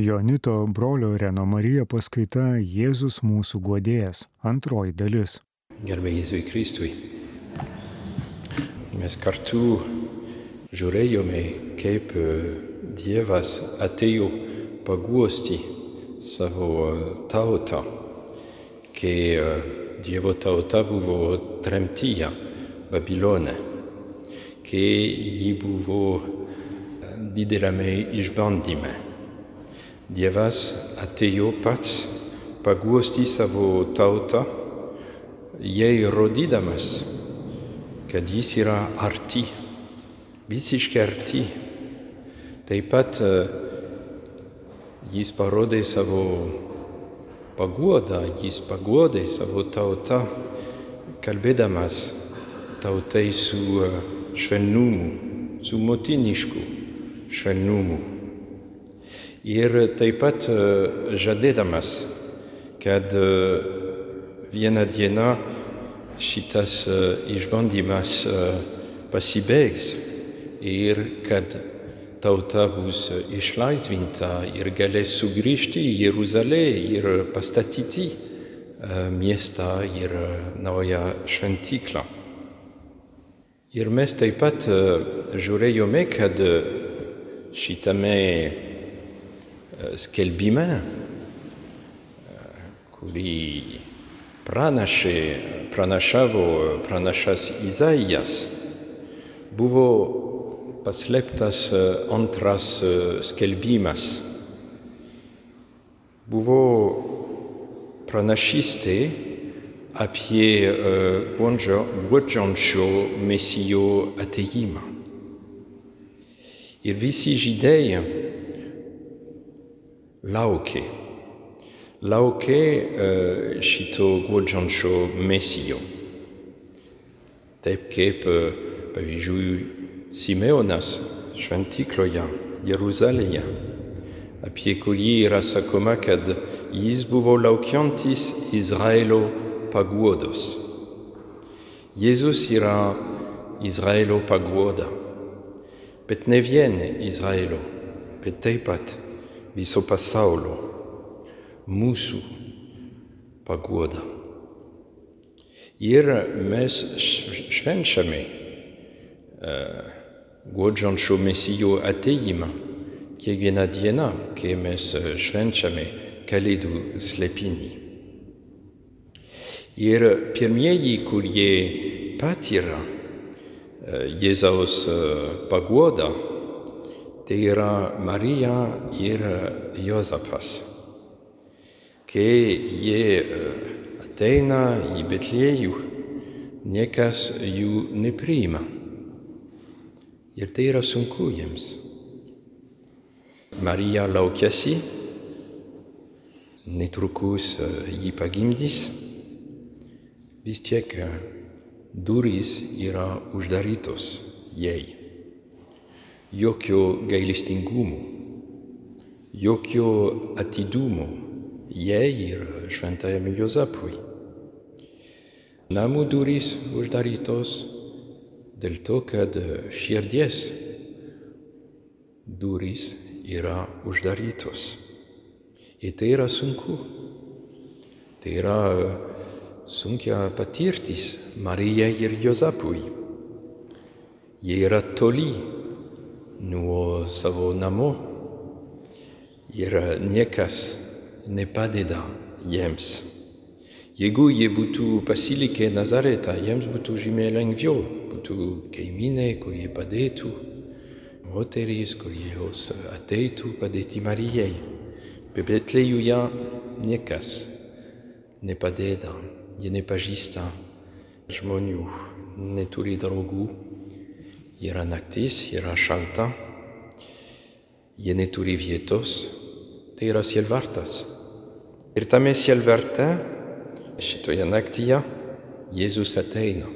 Jonito brolio Reno Marija paskaita Jėzus mūsų guodėjas. Antroji dalis. Gerbė Jėzui Kristui. Mes kartu žiūrėjome, kaip e, Dievas atėjo paguosti savo tautą, kai e, Dievo tauta buvo tremtyje Babilone, kai ji buvo dideliame išbandyme. Dievas atėjo pats paguosti savo tautą, jai rodydamas, kad jis yra arti, visiškai arti. Taip pat jis parodė savo paguodą, jis paguodė savo tautą, kalbėdamas tautai su švelnumu, su motinišku švelnumu. Ir taip pat žadėdamas, kad vieną dieną šitas išbandymas pasibaigs ir kad tauta bus išlaisvinta ir galės sugrįžti į Jeruzalę ir pastatyti miestą ir naują šventyklą. Ir mes taip pat žiūrėjome, kad šitame skelbime, kurį pranašė, pranašavo pranašas Izaijas, buvo paslėptas antras skelbimas. Buvo pranašystė apie guodžiančio mesijo ateimą. Ir visi žydai laukė, laukė šito guodžiančio mesijo. Taip kaip, pavyzdžiui, Simeonas šventykloje Jeruzalėje, apie kurį yra sakoma, kad jis buvo laukiantis Izraelio paguodos. Jėzus yra Izraelio paguoda, bet ne vien Izraelio, bet taip pat viso pasaulio, mūsų paguoda. Ir mes švenčiame guodžiančio mesijo ateimą kiekvieną dieną, kai mes švenčiame Kalėdų slėpinį. Ir pirmieji, kurie patyrė Jėzaus paguodą, tai yra Marija ir Jozapas. Kai jie ateina į Betlėjų, niekas jų nepriima. Ir tai yra sunku jiems. Marija laukiasi, netrukus jį pagimdys, vis tiek durys yra uždarytos jai. Jokio gailestingumo, jokio atidumo jai ir šventajam Jozapui. Namų durys uždarytos dėl to, kad širdies durys yra uždarytos. Ir tai yra sunku. Tai yra sunkia patirtis Marijai ir Jozapui. Jie yra toli nuo savo namo ir niekas nepadeda jiems. Jeigu jie būtų pasilikę Nazaretą, jiems būtų žymiai lengviau, būtų kaimynai, kurie padėtų, moterys, kurios ateitų padėti Marijai. Bet Betlėjuje niekas nepadeda, jie nepažįsta žmonių, neturi draugų, yra naktis, yra šalta, jie neturi vietos, tai yra sielvartas. Ir tame sielvarte, šitoje naktyje, Jėzus ateina.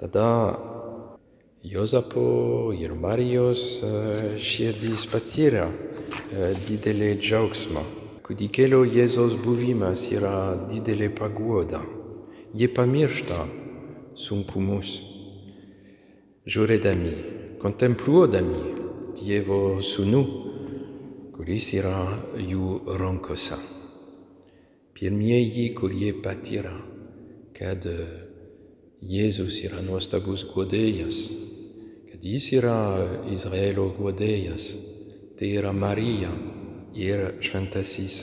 Tada Jozapo ir Marijos širdys patyrė didelį džiaugsmą. Kūdikėlio Jėzos buvimas yra didelė paguoda. Jie pamiršta sunkumus. Žiūrėdami, kontempluodami Dievo sūnų, kuris yra jų rankose. Pirmieji, kurie patyrė, kad Jėzus yra nuostabus guodėjas, kad jis yra Izraelio guodėjas, tai yra Marija ir šventasis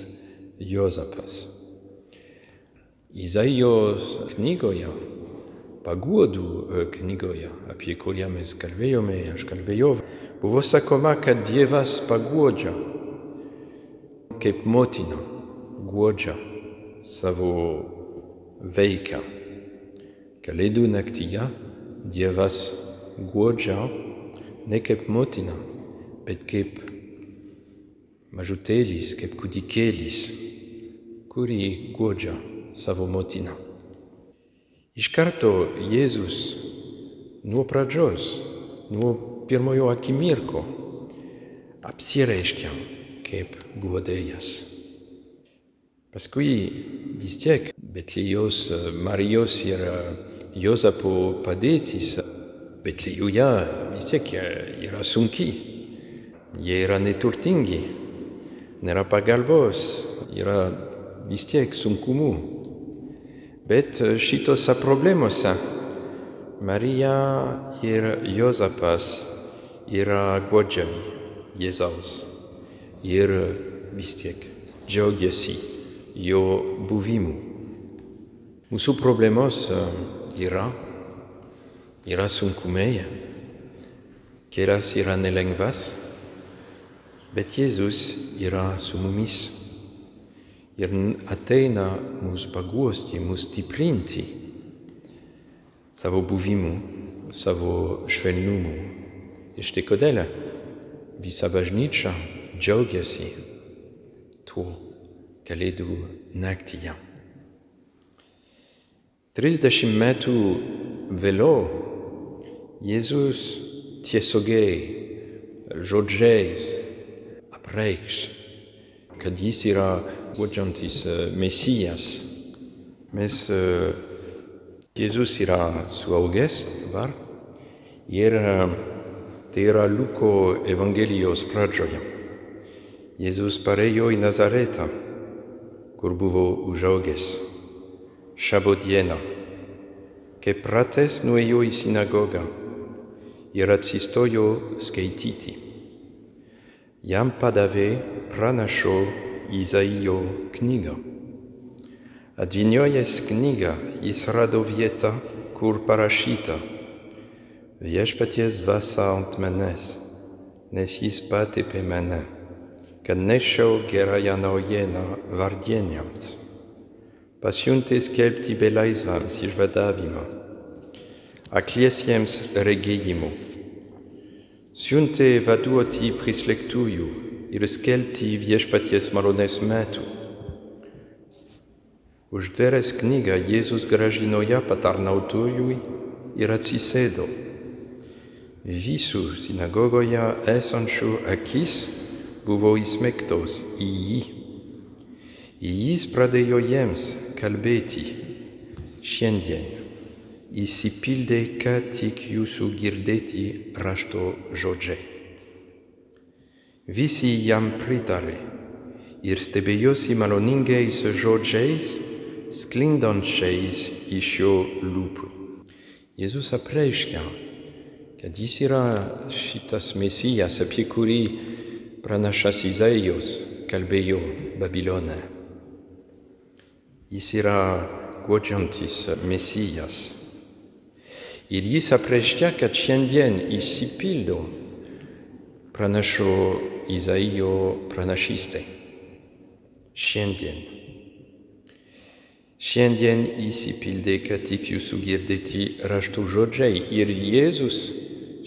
Jozapas. Izaijos knygoje, paguodų knygoje, apie kurią mes kalbėjome, aš kalbėjau, buvo sakoma, kad Dievas paguodžia kaip motina guodžia savo veiką. Kalėdų naktyje Dievas guodžia ne kaip motina, bet kaip mažutėlis, kaip kūdikėlis, kurį guodžia savo motiną. Iš karto Jėzus nuo pradžios, nuo pirmojo akimirko apsireiškia kaip guodėjas. Paskui vis tiek Betlėjos Marijos ir Jozapo padėtis Betlėjuje vis tiek yra sunki. Jie yra neturtingi, nėra pagalbos, yra vis tiek sunkumų. Bet šitose problemose Marija ir Jozapas yra guodžiami Jėzaus ir vis tiek džiaugiasi jo buvimu. Mūsų problemos yra, yra sunkumai, kelias yra nelengvas, bet Jėzus yra su mumis ir ateina mus paguosti, mus stiprinti savo buvimu, savo švelnumu. Ir štai kodėl visa bažnyčia džiaugiasi tuo kalėdų naktyje. Trisdešimt metų vėliau Jėzus tiesiogiai žodžiais apreikš, kad jis yra guodžiantis Mesijas. Mes Jėzus yra suaugęs dabar ir tai yra Luko Evangelijos pradžioje. Jėzus parėjo į Nazaretą, kur buvo užaugęs. Šabo dieną, kai pratęs nuėjo į sinagogą ir atsistojo skaityti. Jam padavė pranašo Izaijo knygą. Atvyniojęs knygą, jis rado vietą, kur parašyta Viešpaties dvasia ant manęs, nes jis patepė mane, kad nešiau gerąją naujieną vardieniams. Pasiuntė skelbti belaisvams išvadavimą, akliesiems regėjimu. Siuntė vaduoti prislėgtųjų ir skelbti viešpaties malonės metų. Uždaręs knygą Jėzus gražino ją patarnautojui ir atsisėdo. Visų sinagogoje esančių akis buvo įsmegtos į jį. Jis pradėjo jiems kalbėti. Šiandien įsipildė ką tik jūsų girdėti rašto žodžiai. Visi jam pritarė ir stebėjosi maloningais žodžiais, sklindančiais iš jo lūpų. Jėzus apreiškia, kad jis yra šitas mesijas, apie kurį pranašas Izaijos kalbėjo Babilone. Jis yra guodžiantis mesijas. Ir jis apreiškia, kad šiandien įsipildo pranašo Izaijo pranašystė. Šiandien. Šiandien įsipildė, kad tik jūsų girdėti raštų žodžiai ir Jėzus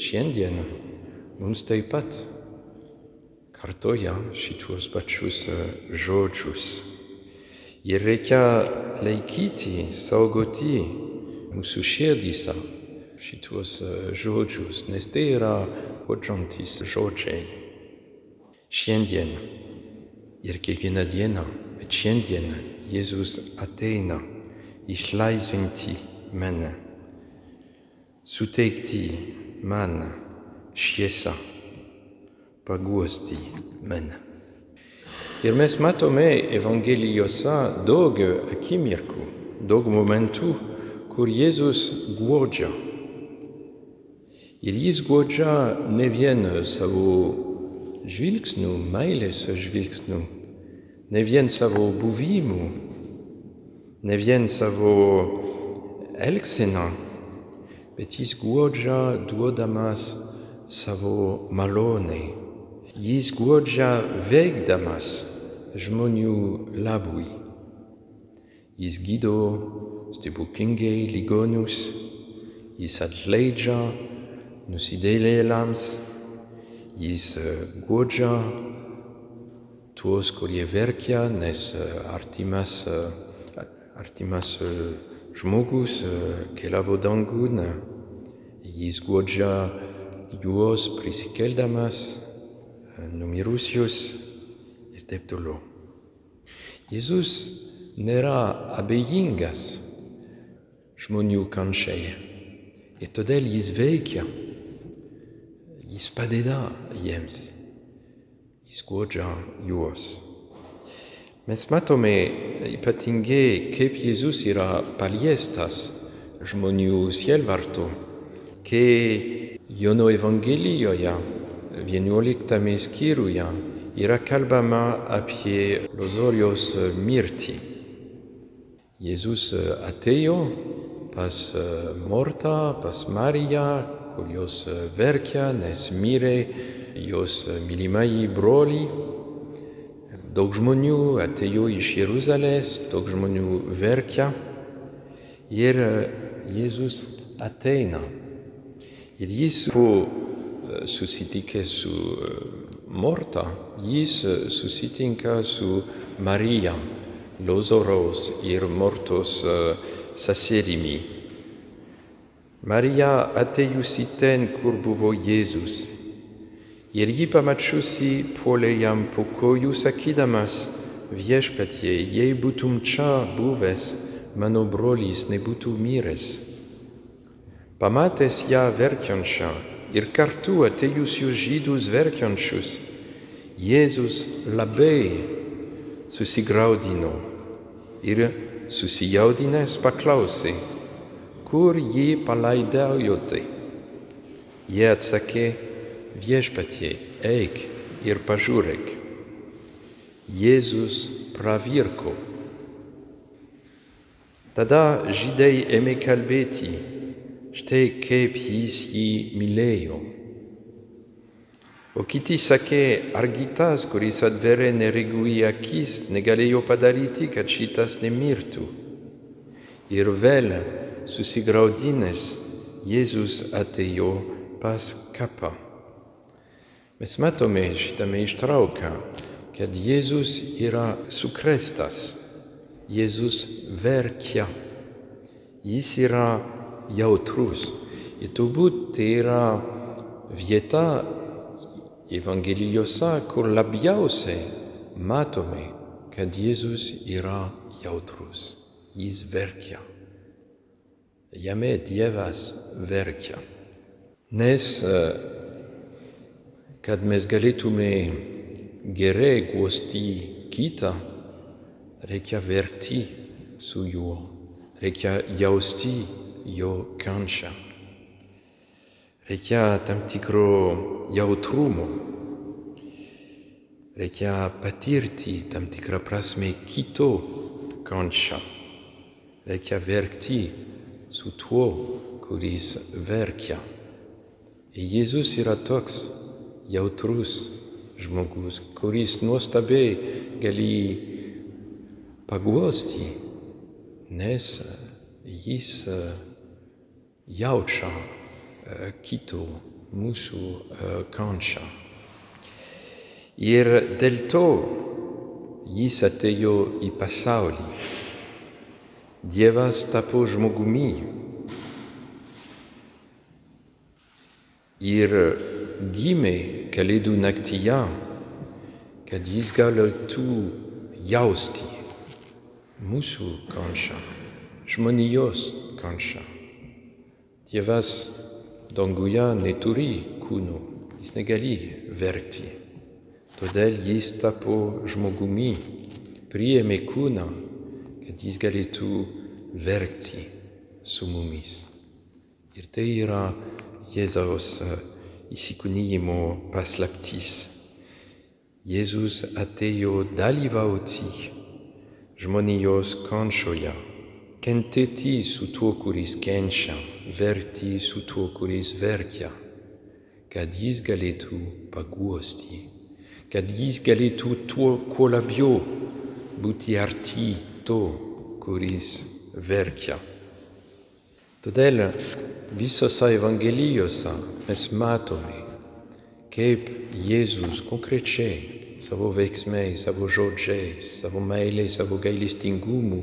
šiandien mums taip pat kartoja šituos pačius žodžius. Ir reikia laikyti, saugoti mūsų širdysą šituos žodžius, nes tai yra guodžiantis žodžiai. Šiandien ir kiekvieną dieną, bet šiandien Jėzus ateina išlaisvinti mane, suteikti man šviesą, paguosti mane. Ir mes matome Evangelijose daug akimirkų, daug momentų, kur Jėzus guodžia. Ir jis guodžia ne vien savo žvilgsnių, meilės žvilgsnių, ne vien savo buvimu, ne vien savo elgseną, bet jis guodžia duodamas savo malonę. Jis guodžia veikdamas žmonių labui. Jis gydo stebuklingai ligonius, jis atleidžia nusidėlėlams, jis guodžia tuos, kurie verkia, nes artimas, artimas žmogus keliavo dangun, jis guodžia juos prisikeldamas numirusius ir taip toliau. Jėzus nėra abejingas žmonių kančiai ir todėl jis veikia, jis padeda jiems, jis guodžia juos. Mes matome ypatingai, kaip Jėzus yra paliestas žmonių sielvartų, kai Jono Evangelijoje vienuoliktame skyriuje yra kalbama apie Lozorijos mirtį. Jėzus atėjo pas Mortą, pas Mariją, kur jos verkia, nes mirė jos mylimąjį brolį. Daug žmonių atėjo iš Jeruzalės, daug žmonių verkia ir Jėzus ateina. Ir jis po susitikė su Morta, jis susitinka su Marija, Lozoros ir Mortos seserimi. Marija atėjusi ten, kur buvo Jėzus. Ir jį pamačiusi puolė jam po kojų sakydamas, viešpatie, jei būtum čia buvęs, mano brolis nebūtų miręs. Pamatęs ją verkiančią ir kartu atėjusius žydus verkiančius, Jėzus labai susigaudino ir susijaudinęs paklausė, kur jį palaidojote. Jie atsakė, viešpatie, eik ir pažiūrėk. Jėzus pravirko. Tada žydai ėmė kalbėti, štai kaip jis jį mylėjo. O kiti sakė, argi tas, kuris atverė neregui akis, negalėjo padaryti, kad šitas nemirtų. Ir vėl susigaudinęs, Jėzus atėjo pas kapą. Mes matome šitame ištrauką, kad Jėzus yra sukrestas, Jėzus verkia, jis yra jautrus. Ir turbūt tai yra vieta Evangelijose, kur labiausiai matome, kad Jėzus yra jautrus, jis verkia. Jame Dievas verkia. Nes kad mes galėtume gerai guosti kitą, reikia verkti su juo, reikia jausti jo kančią. Reikia tam tikro jautrumo, reikia patirti tam tikrą prasme kito kančią, reikia verkti su tuo, kuris verkia. Ir Jėzus yra toks jautrus žmogus, kuris nuostabiai gali paguosti, nes jis jaučia kito mūsų kančią. Ir dėl to jis atėjo į pasaulį. Dievas tapo žmogumi. Ir gimė kalėdų naktyje, kad jis galėtų jausti mūsų kančią, žmonijos kančią. Dievas danguje neturi kūno, jis negali verkti, Todėl jis tapo žmogumi, priėmė kūną, kad jis galėtų verkti su mumis. Ir tai yra Jėzaus įsikūnyjimo paslaptis. Jėzus atėjo dalyvauti žmonijos kančioje, kentėti su tuo, kuris kenčia, verti su tuo, kuris verkia, kad jis galėtų paguosti kad jis galėtų tuo kuo labiau būti arti to, kuris verkia. Todėl visose Evangelijose mes matome, kaip Jėzus konkrečiai savo veiksmais, savo žodžiais, savo meilės, savo gailestingumu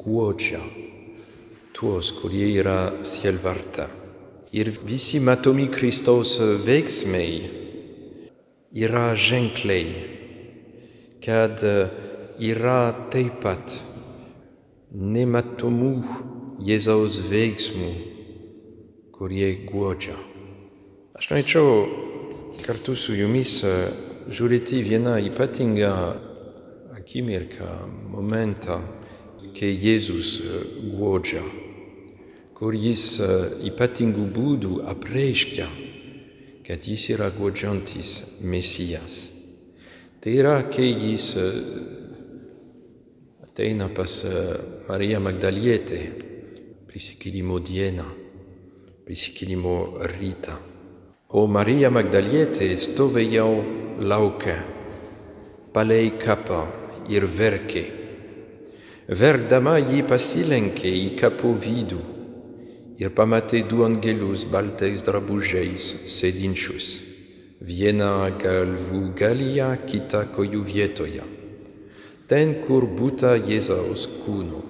guodžia tuos, kurie yra sielvarta. Ir visi matomi Kristaus veiksmai yra ženkliai, kad yra taip pat nematomų Jėzaus veiksmų, kurie guodžia. Aš norėčiau kartu su jumis žiūrėti vieną ypatingą akimirką, momentą, kai Jėzus guodžia, kur jis ypatingų būdų apreiškia kad jis yra guodžiantis Mesijas. Tai yra, kai jis ateina pas Marija Magdalietė prisikėlimo dieną, prisikėlimo rytą. O Marija Magdalietė stovėjo lauke, palei kapą ir verkė. Verkdama jį pasilenkė į kapo vidų ir pamatė du angelus baltais drabužiais sėdinčius, vieną galvų galyje, kitą kojų vietoje, ten, kur būta Jėzaus kūno.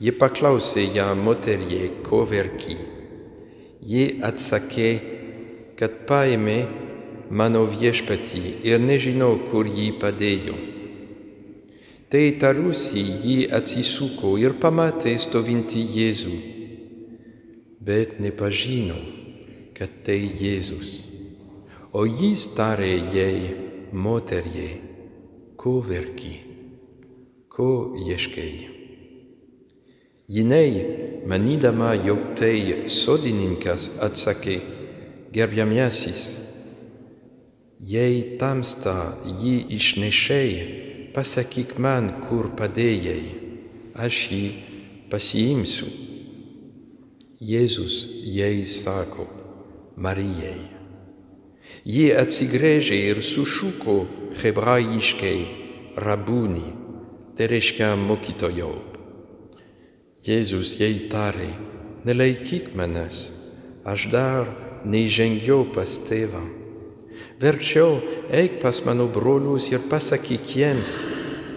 Jie paklausė ją moterie, ko verki. Jie atsakė, kad paėmė mano viešpatį ir nežinau, kur jį padėjo. Tai tarusi jį atsisuko ir pamatė stovintį Jėzų bet nepažino, kad tai Jėzus. O jis tarė jai, moterie, ko verki, ko ieškai. Jinai, manydama, jog tai sodininkas atsakė, gerbiamiasis, jei tamsta jį išnešėjai, pasakyk man, kur padėjai, aš jį pasiimsiu. Jėzus jai sako, Marijai. Ji atsigręžė ir sušuko hebrajiškai rabūni, tai reiškia mokytojau. Jėzus jai tarė, nelaikyk manęs, aš dar neįžengiau pas tėvą. Verčiau eik pas mano brolius ir pasakyk jiems,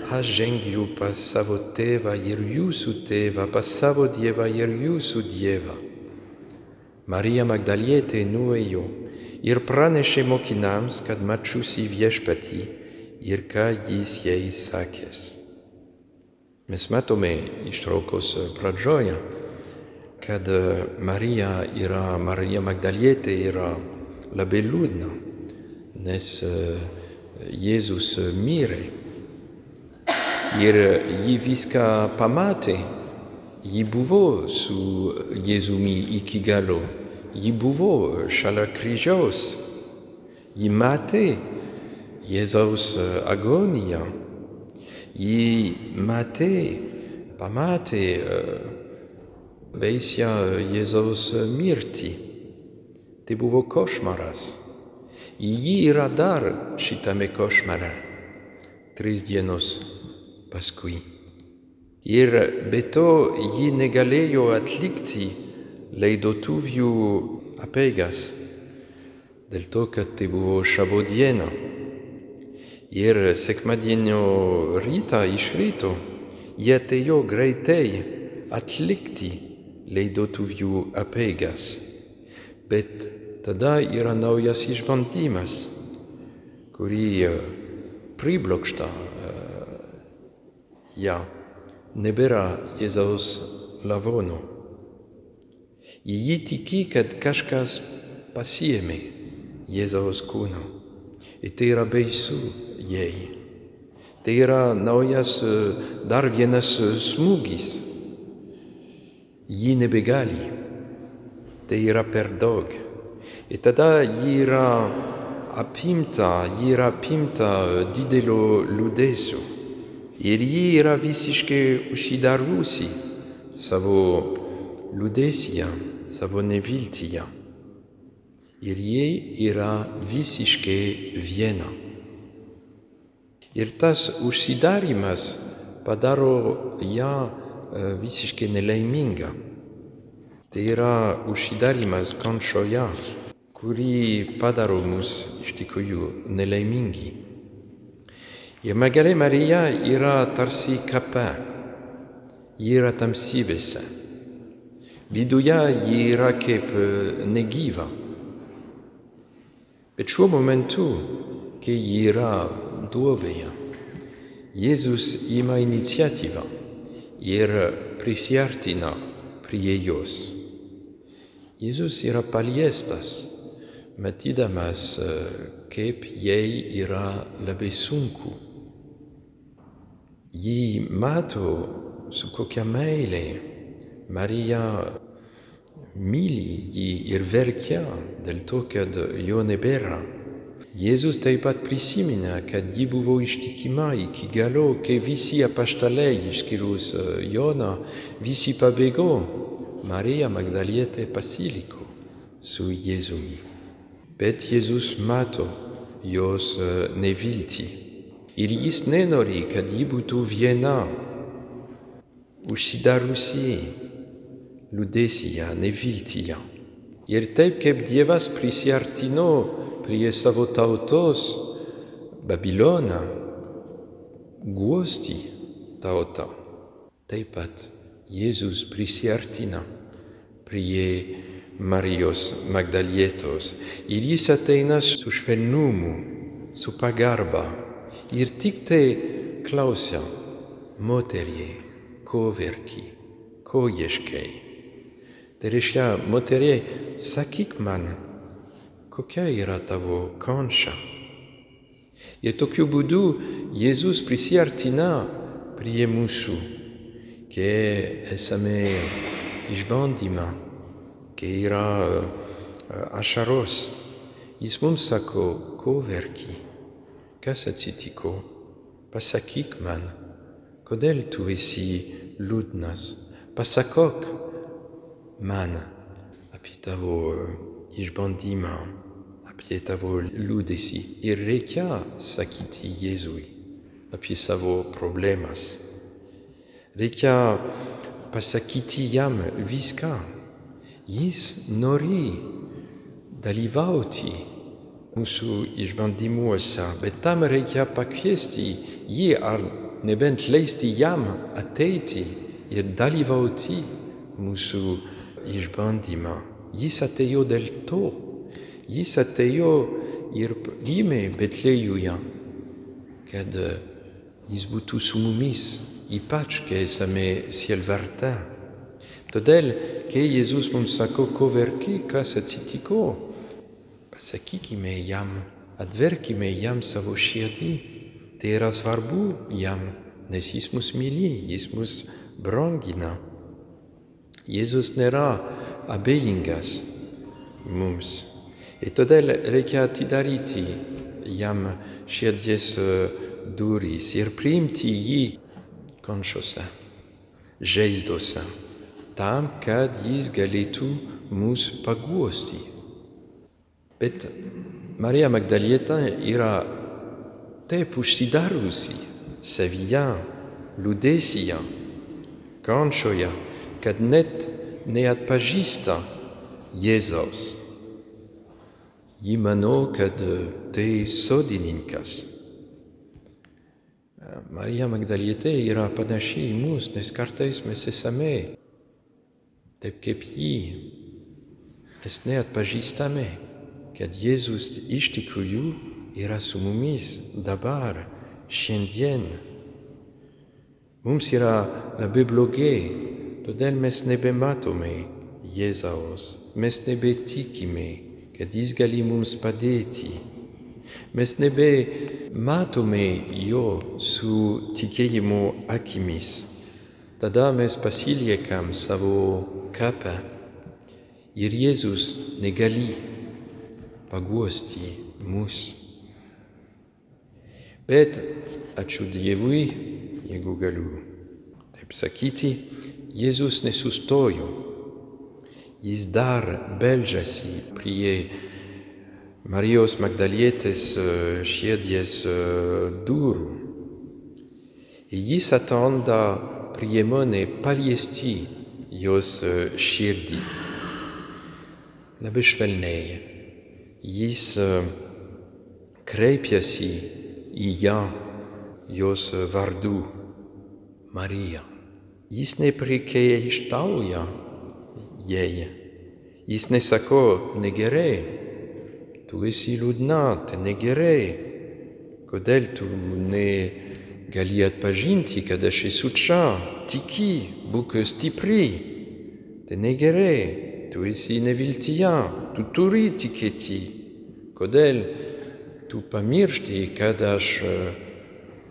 aš žengiu pas savo tėvą ir jūsų tėvą, pas savo dievą ir jūsų dievą. Marija Magdalietė nuėjo ir pranešė mokinams, kad mačiusi viešpatį ir ką jis jai sakęs. Mes matome ištraukos pradžioje, kad Marija yra, Marija Magdalietė yra labai liūdna, nes Jėzus mirė. Ir ji viską pamatė, ji buvo su Jėzumi iki galo, ji buvo šalia kryžiaus, ji matė Jėzaus agoniją, ji matė, pamatė baisią Jėzaus mirtį. Tai buvo košmaras. Ji yra dar šitame košmare. Tris dienos paskui. Ir be to ji negalėjo atlikti laidotuvių apeigas, dėl to, kad tai buvo šabo diena. Ir sekmadienio rytą iš ryto jie atėjo greitai atlikti laidotuvių apeigas. Bet tada yra naujas išbandymas, kurį priblokšta ją, nebėra Jėzaus lavono. Į jį tiki, kad kažkas pasiėmė Jėzaus kūną. Ir tai yra baisu jai. Tai yra naujas dar vienas smūgis. Ji nebegali. Tai yra per daug. Ir tada ji yra apimta, ji yra apimta didelio liūdėsio. Ir ji yra visiškai užsidariusi savo liūdėsyje, savo neviltyje. Ir jie yra visiškai viena. Ir tas užsidarimas padaro ją visiškai nelaimingą. Tai yra užsidarimas kančioje, kurį padaro mus iš tikrųjų nelaimingi. Ir mergelė Marija yra tarsi kape, ji yra tamsybėse. Viduje ji yra kaip negyva. Bet šiuo momentu, kai ji yra duobėje, Jėzus ima iniciatyvą ir prisiartina prie jos. Jėzus yra paliestas, matydamas, kaip jai yra labai sunku. Jį mato, su kokia meilė Marija myli jį ir verkia dėl to, kad jo nebėra. Jėzus taip pat prisimena, kad ji buvo ištikima iki galo, kai visi apaštalai, išskyrus Joną, visi pabėgo. Marija Magdalietė pasiliko su Jėzumi. Bet Jėzus mato jos neviltį. Ir jis nenori, kad ji būtų viena, užsidariusi liūdėsyje, neviltyje. Ir taip kaip Dievas prisiartino prie savo tautos Babiloną, guosti tautą, taip pat Jėzus prisiartina prie Marijos Magdalietos ir jis ateina su švelnumu, su pagarba ir tik tai klausia, moterie, ko verki, ko ieškai. Tai reiškia, moterie, sakyk man, kokia yra tavo kančia. Ir tokiu būdu Jėzus prisiartina prie mūsų, kai esame išbandymą, kai yra ašaros. Jis mums sako, ko verki, kas atsitiko, pasakyk man, kodėl tu esi liūdnas, pasakok man apie tavo išbandymą, apie tavo liūdėsi. Ir reikia sakyti Jėzui apie savo problemas. Reikia pasakyti jam viską. Jis nori dalyvauti mūsų išbandymuose, bet tam reikia pakviesti jį ar nebent leisti jam ateiti ir dalyvauti mūsų išbandymą. Jis atėjo dėl to. Jis atėjo ir gimė Betlėjuje, kad jis būtų su mumis, ypač kai esame sielvarte. Todėl, kai Jėzus mums sako, ko verki, kas atsitiko, pasakykime jam, atverkime jam savo širdį. Tai yra svarbu jam, nes jis mus myli, jis mus brangina. Jėzus nėra abejingas mums. Ir todėl reikia atidaryti jam širdies durys ir priimti jį kančiose, žaizdose, tam, kad jis galėtų mus paguosti. Bet Marija Magdalieta yra taip užsidariusi savyje, liūdėsyje, kančioje, kad net neatpažįsta Jėzaus. Ji mano, kad tai sodininkas. Marija Magdalietė yra panaši į mus, nes kartais mes esame taip kaip ji. Mes neatpažįstame, kad Jėzus iš tikrųjų yra su mumis dabar, šiandien. Mums yra labai blogai, todėl mes nebematome Jėzaus, mes nebetikime, kad jis gali mums padėti. mes nebe matome jo su tikėjimo akimis. Tada mes pasiliekam savo kapą ir Jėzus negali paguosti mus. Bet ačiū Dievui, jeigu galiu taip sakyti, Jėzus nesustojo. Jis dar beldžiasi prie Marijos Magdalietės širdies durų. Jis attenda priemone paliesti jos širdį. Labai švelniai. Jis kreipiasi į ją jos vardu Marija. Jis neprikeištauja jai. Jis nesako negerai. Tu esi liūdna, tai negerai. Kodėl tu negali atpažinti, kad aš esu čia? Tiki, būk stipri. Tai negerai. Tu esi neviltyje. Tu turi tikėti. Kodėl tu pamiršti, kad aš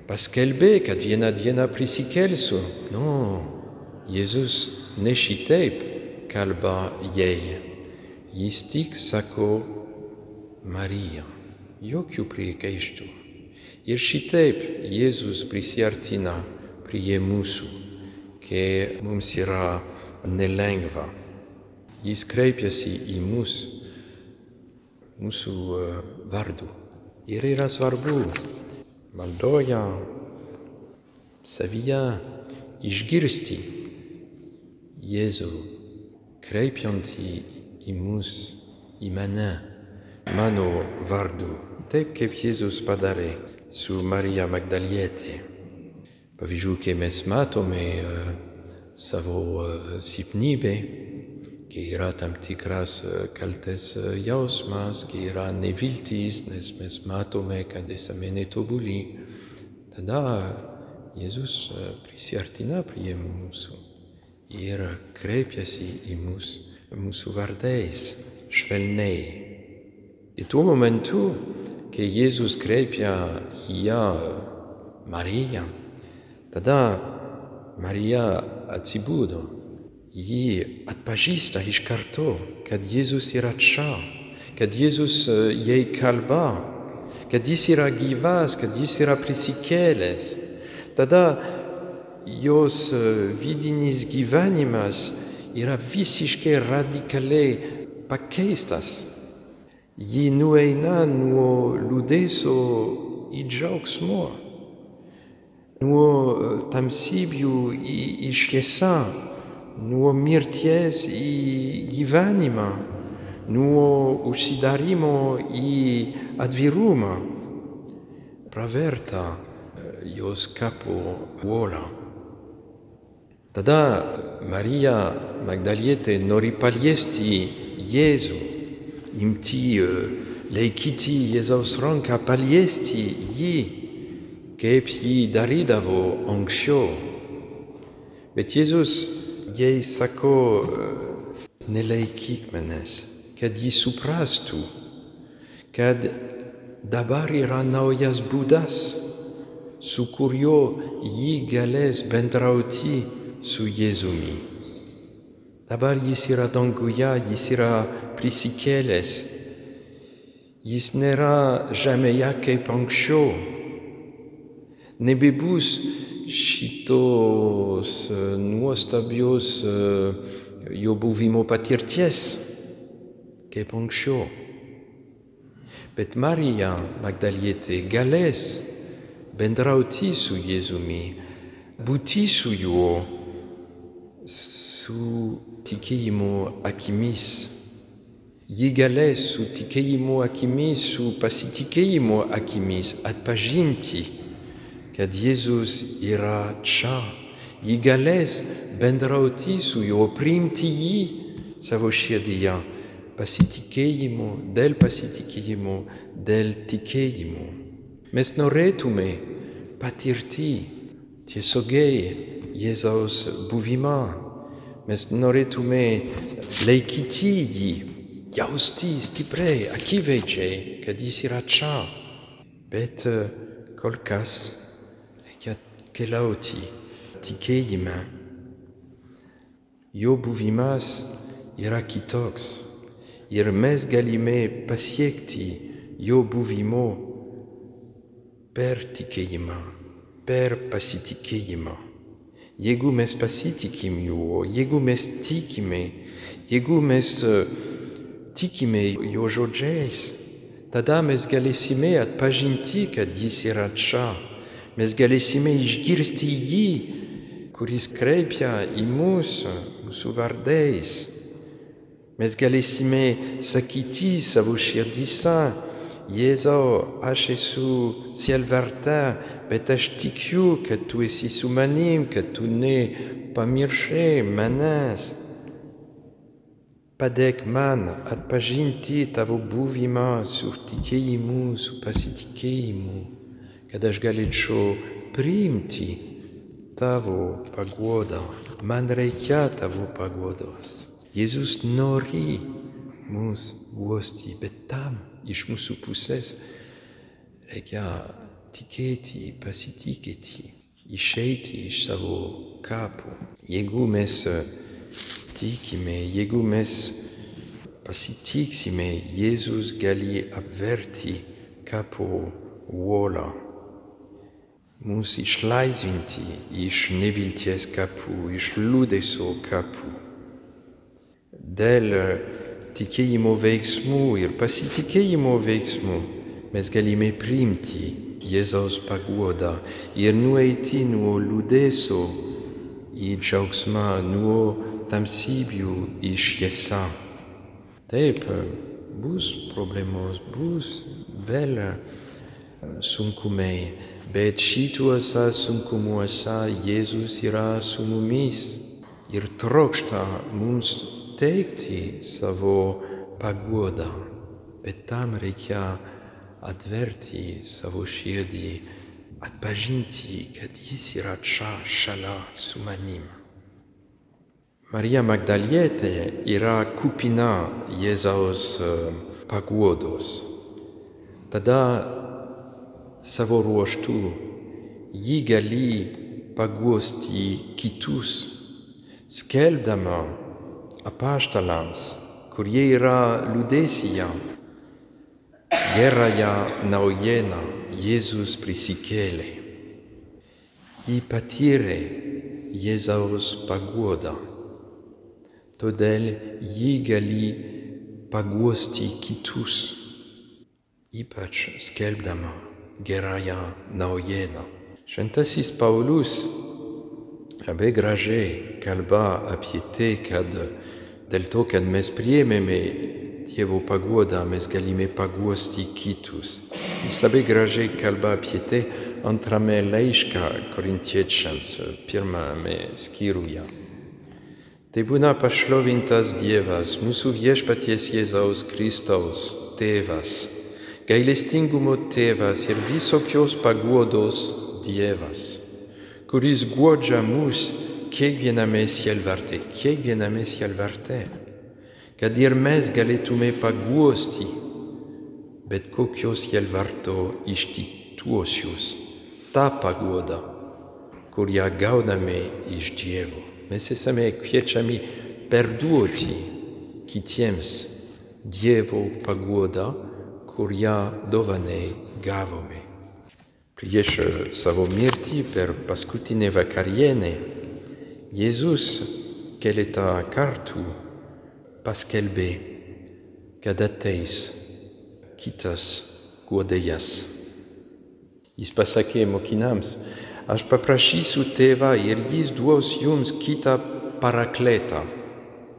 paskelbė, kad vieną dieną prisikelsiu. Nu, Jėzus ne šitaip kalba jai. Jis tik sako Marija. Jokių priekaištų. Ir šitaip Jėzus prisiartina prie mūsų, kai mums yra nelengva. Jis kreipiasi į mus, mūsų vardu. Ir yra svarbu maldoje savyje išgirsti Jėzų kreipiantį į mus, į mane, mano vardu, taip kaip Jėzus padarė su Marija Magdalietė. Pavyzdžiui, kai mes matome uh, savo uh, silpnybę, kai yra tam tikras uh, kaltės jausmas, kai yra neviltis, nes mes matome, kad esame netobuli, tada Jėzus prisiartina prie mūsų ir kreipiasi į mus mūsų vardais, švelniai. Ir tuo momentu, kai Jėzus kreipia į ją Mariją, tada Marija atsibudo. Ji atpažįsta iš karto, kad Jėzus yra čia, kad Jėzus jai kalba, kad jis yra gyvas, kad jis yra prisikėlęs. Tada jos vidinis gyvenimas yra visiškai radikaliai pakeistas. Ji nueina nuo liūdėsio į džiaugsmą, nuo tamsybių į, į šviesą, nuo mirties į gyvenimą, nuo užsidarimo į atvirumą. Praverta jos kapo uola. Tada Marija Magdalietė nori paliesti Jėzų, imti, laikyti Jėzaus ranką, paliesti jį, kaip jį darydavo anksčiau. Bet Jėzus jai sako, nelaikyk manęs, kad jį suprastų, kad dabar yra naujas būdas, su kuriuo jį galės bendrauti su Jėzumi. Dabar jis yra danguje, jis yra prisikėlęs. Jis nėra žemėje kaip anksčiau. Nebebus šitos nuostabios jo buvimo patirties kaip anksčiau. Bet Marija Magdalietė galės bendrauti su Jėzumi, būti su juo, su tikėjimo akimis. Ji galės su tikėjimo akimis, su pasitikėjimo akimis atpažinti, kad Jėzus yra čia. Ji galės bendrauti su juo, priimti jį savo širdyje, pasitikėjimo, dėl pasitikėjimo, dėl tikėjimo. Mes norėtume patirti tiesiogiai Jėzaus buvimą. Mes norėtume laikyti jį, jausti stipriai, akivaizdžiai, kad jis yra čia. bet e, kol kas reikia keliauti tikėjime. Jo buvimas yra kitoks ir mes galime pasiekti jo buvimo per tikėjimą, per pasitikėjimą. Jeigu mes pasitikim juo, jeigu mes tikime, jeigu mes uh, tikime jo žodžiais, tada mes galėsime atpažinti, kad jis yra čia. Mes galėsime išgirsti jį, kuris kreipia į mus, mūsų vardais. Mes galėsime sakyti savo širdyse, Jėzau, aš esu sielvarta, bet aš tikiu, kad tu esi su manim, kad tu nepamiršai manęs. Padėk man atpažinti tavo buvimą su tikėjimu, su pasitikėjimu, kad aš galėčiau priimti tavo pagodą. Man reikia tavo pagodos. Jėzus nori mus guosti, bet tam iš mūsų pusės reikia tikėti, pasitikėti, išeiti iš savo kapų. Jeigu mes tikime, jeigu mes pasitiksime, Jėzus gali apverti kapo uolą, mus išlaisvinti iš nevilties kapų, iš liūdesio kapų. Dėl tikėjimo veiksmų ir pasitikėjimo veiksmų mes galime priimti Jėzaus paguodą ir nueiti nuo liūdėsio į džiaugsmą, nuo tamsybių į šviesą. Taip, bus problemos, bus vėl sunkumai, bet šituose sunkumuose Jėzus yra su mumis ir trokšta mums teikti savo paguodą, bet tam reikia atverti savo širdį, atpažinti, kad jis yra čia šalia su manim. Marija Magdalietė yra kupina Jėzaus paguodos. Tada savo ruoštų jį gali paguosti kitus, skelbdama apaštalams, kurie yra liūdėsyje, gerąją naujieną Jėzus prisikėlė. Jį patyrė Jėzaus paguodą. Todėl jį gali paguosti kitus, ypač skelbdama gerąją naujieną. Šventasis Paulius labai gražiai kalba apie tai, dėl to, kad mes priėmėme Dievo paguodą, mes galime paguosti kitus. Jis labai gražiai kalba apie tai antrame laišką korintiečiams, pirmame skyriuje. Tai būna pašlovintas Dievas, mūsų viešpaties Jėzaus Kristaus tėvas, gailestingumo tėvas ir visokios paguodos Dievas, kuris guodžia mus kiekviename sielvarte, kiekviename sielvarte, kad ir mes galėtume paguosti bet kokio sielvarto ištituosius tą paguodą, kurią gauname iš Dievo. Mes esame kviečiami perduoti kitiems Dievo paguodą, kurią dovanai gavome. Prieš savo mirtį per paskutinę vakarienę Jėzus keletą kartų paskelbė, kad ateis kitas guodėjas. Jis pasakė mokinams, aš paprašysiu tėvą ir jis duos jums kitą parakletą,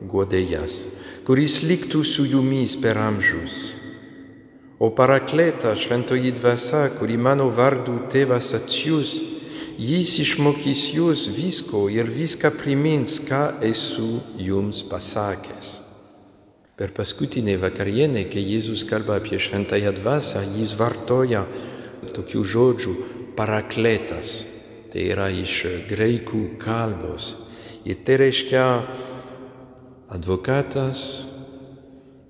guodėjas, kuris liktų su jumis per amžius. O parakletą šventoji dvasia, kuri mano vardu tėvas atsiūs, jis išmokys jūs visko ir viską primins, ką esu jums pasakęs. Per paskutinę vakarienę, kai Jėzus kalba apie šventąją dvasę, jis vartoja tokių žodžių parakletas, tai yra iš graikų kalbos. Ir tai reiškia advokatas,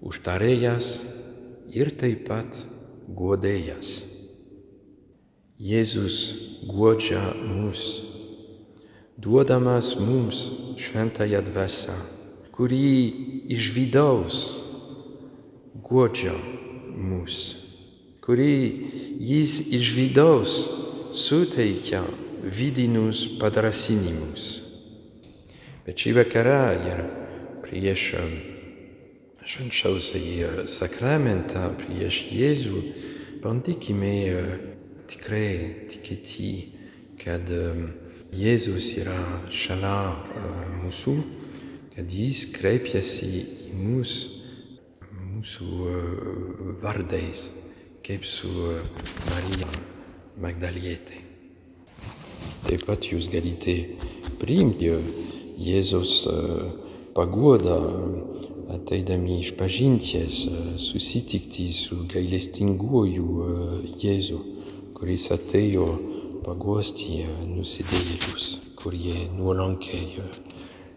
užtarėjas ir taip pat guodėjas. Jėzus guodžia mus, duodamas mums šventąją dvasę, kuri iš vidaus guodžia mus, kuri jis iš vidaus suteikia vidinius padrasinimus. Bet šį vakarą ir prieš švenčiausiąjį sakramentą, prieš Jėzų, bandykime tikrai tikėti, kad Jėzus yra šalia mūsų, kad jis kreipiasi į mus mūsų vardais, kaip su Marija Magdalietė. Taip pat jūs galite priimti Jėzus paguodą ateidami iš pažinties, susitikti su gailestinguoju Jėzu kuris atėjo paguosti nusidėjėlius, kurie nuolankiai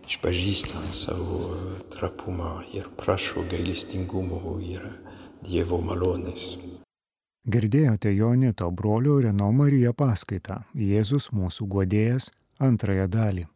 išpažįsta savo trapumą ir prašo gailestingumo ir Dievo malonės. Girdėjote Jonito brolio Reno Marija paskaitą Jėzus mūsų godėjas antrąją dalį.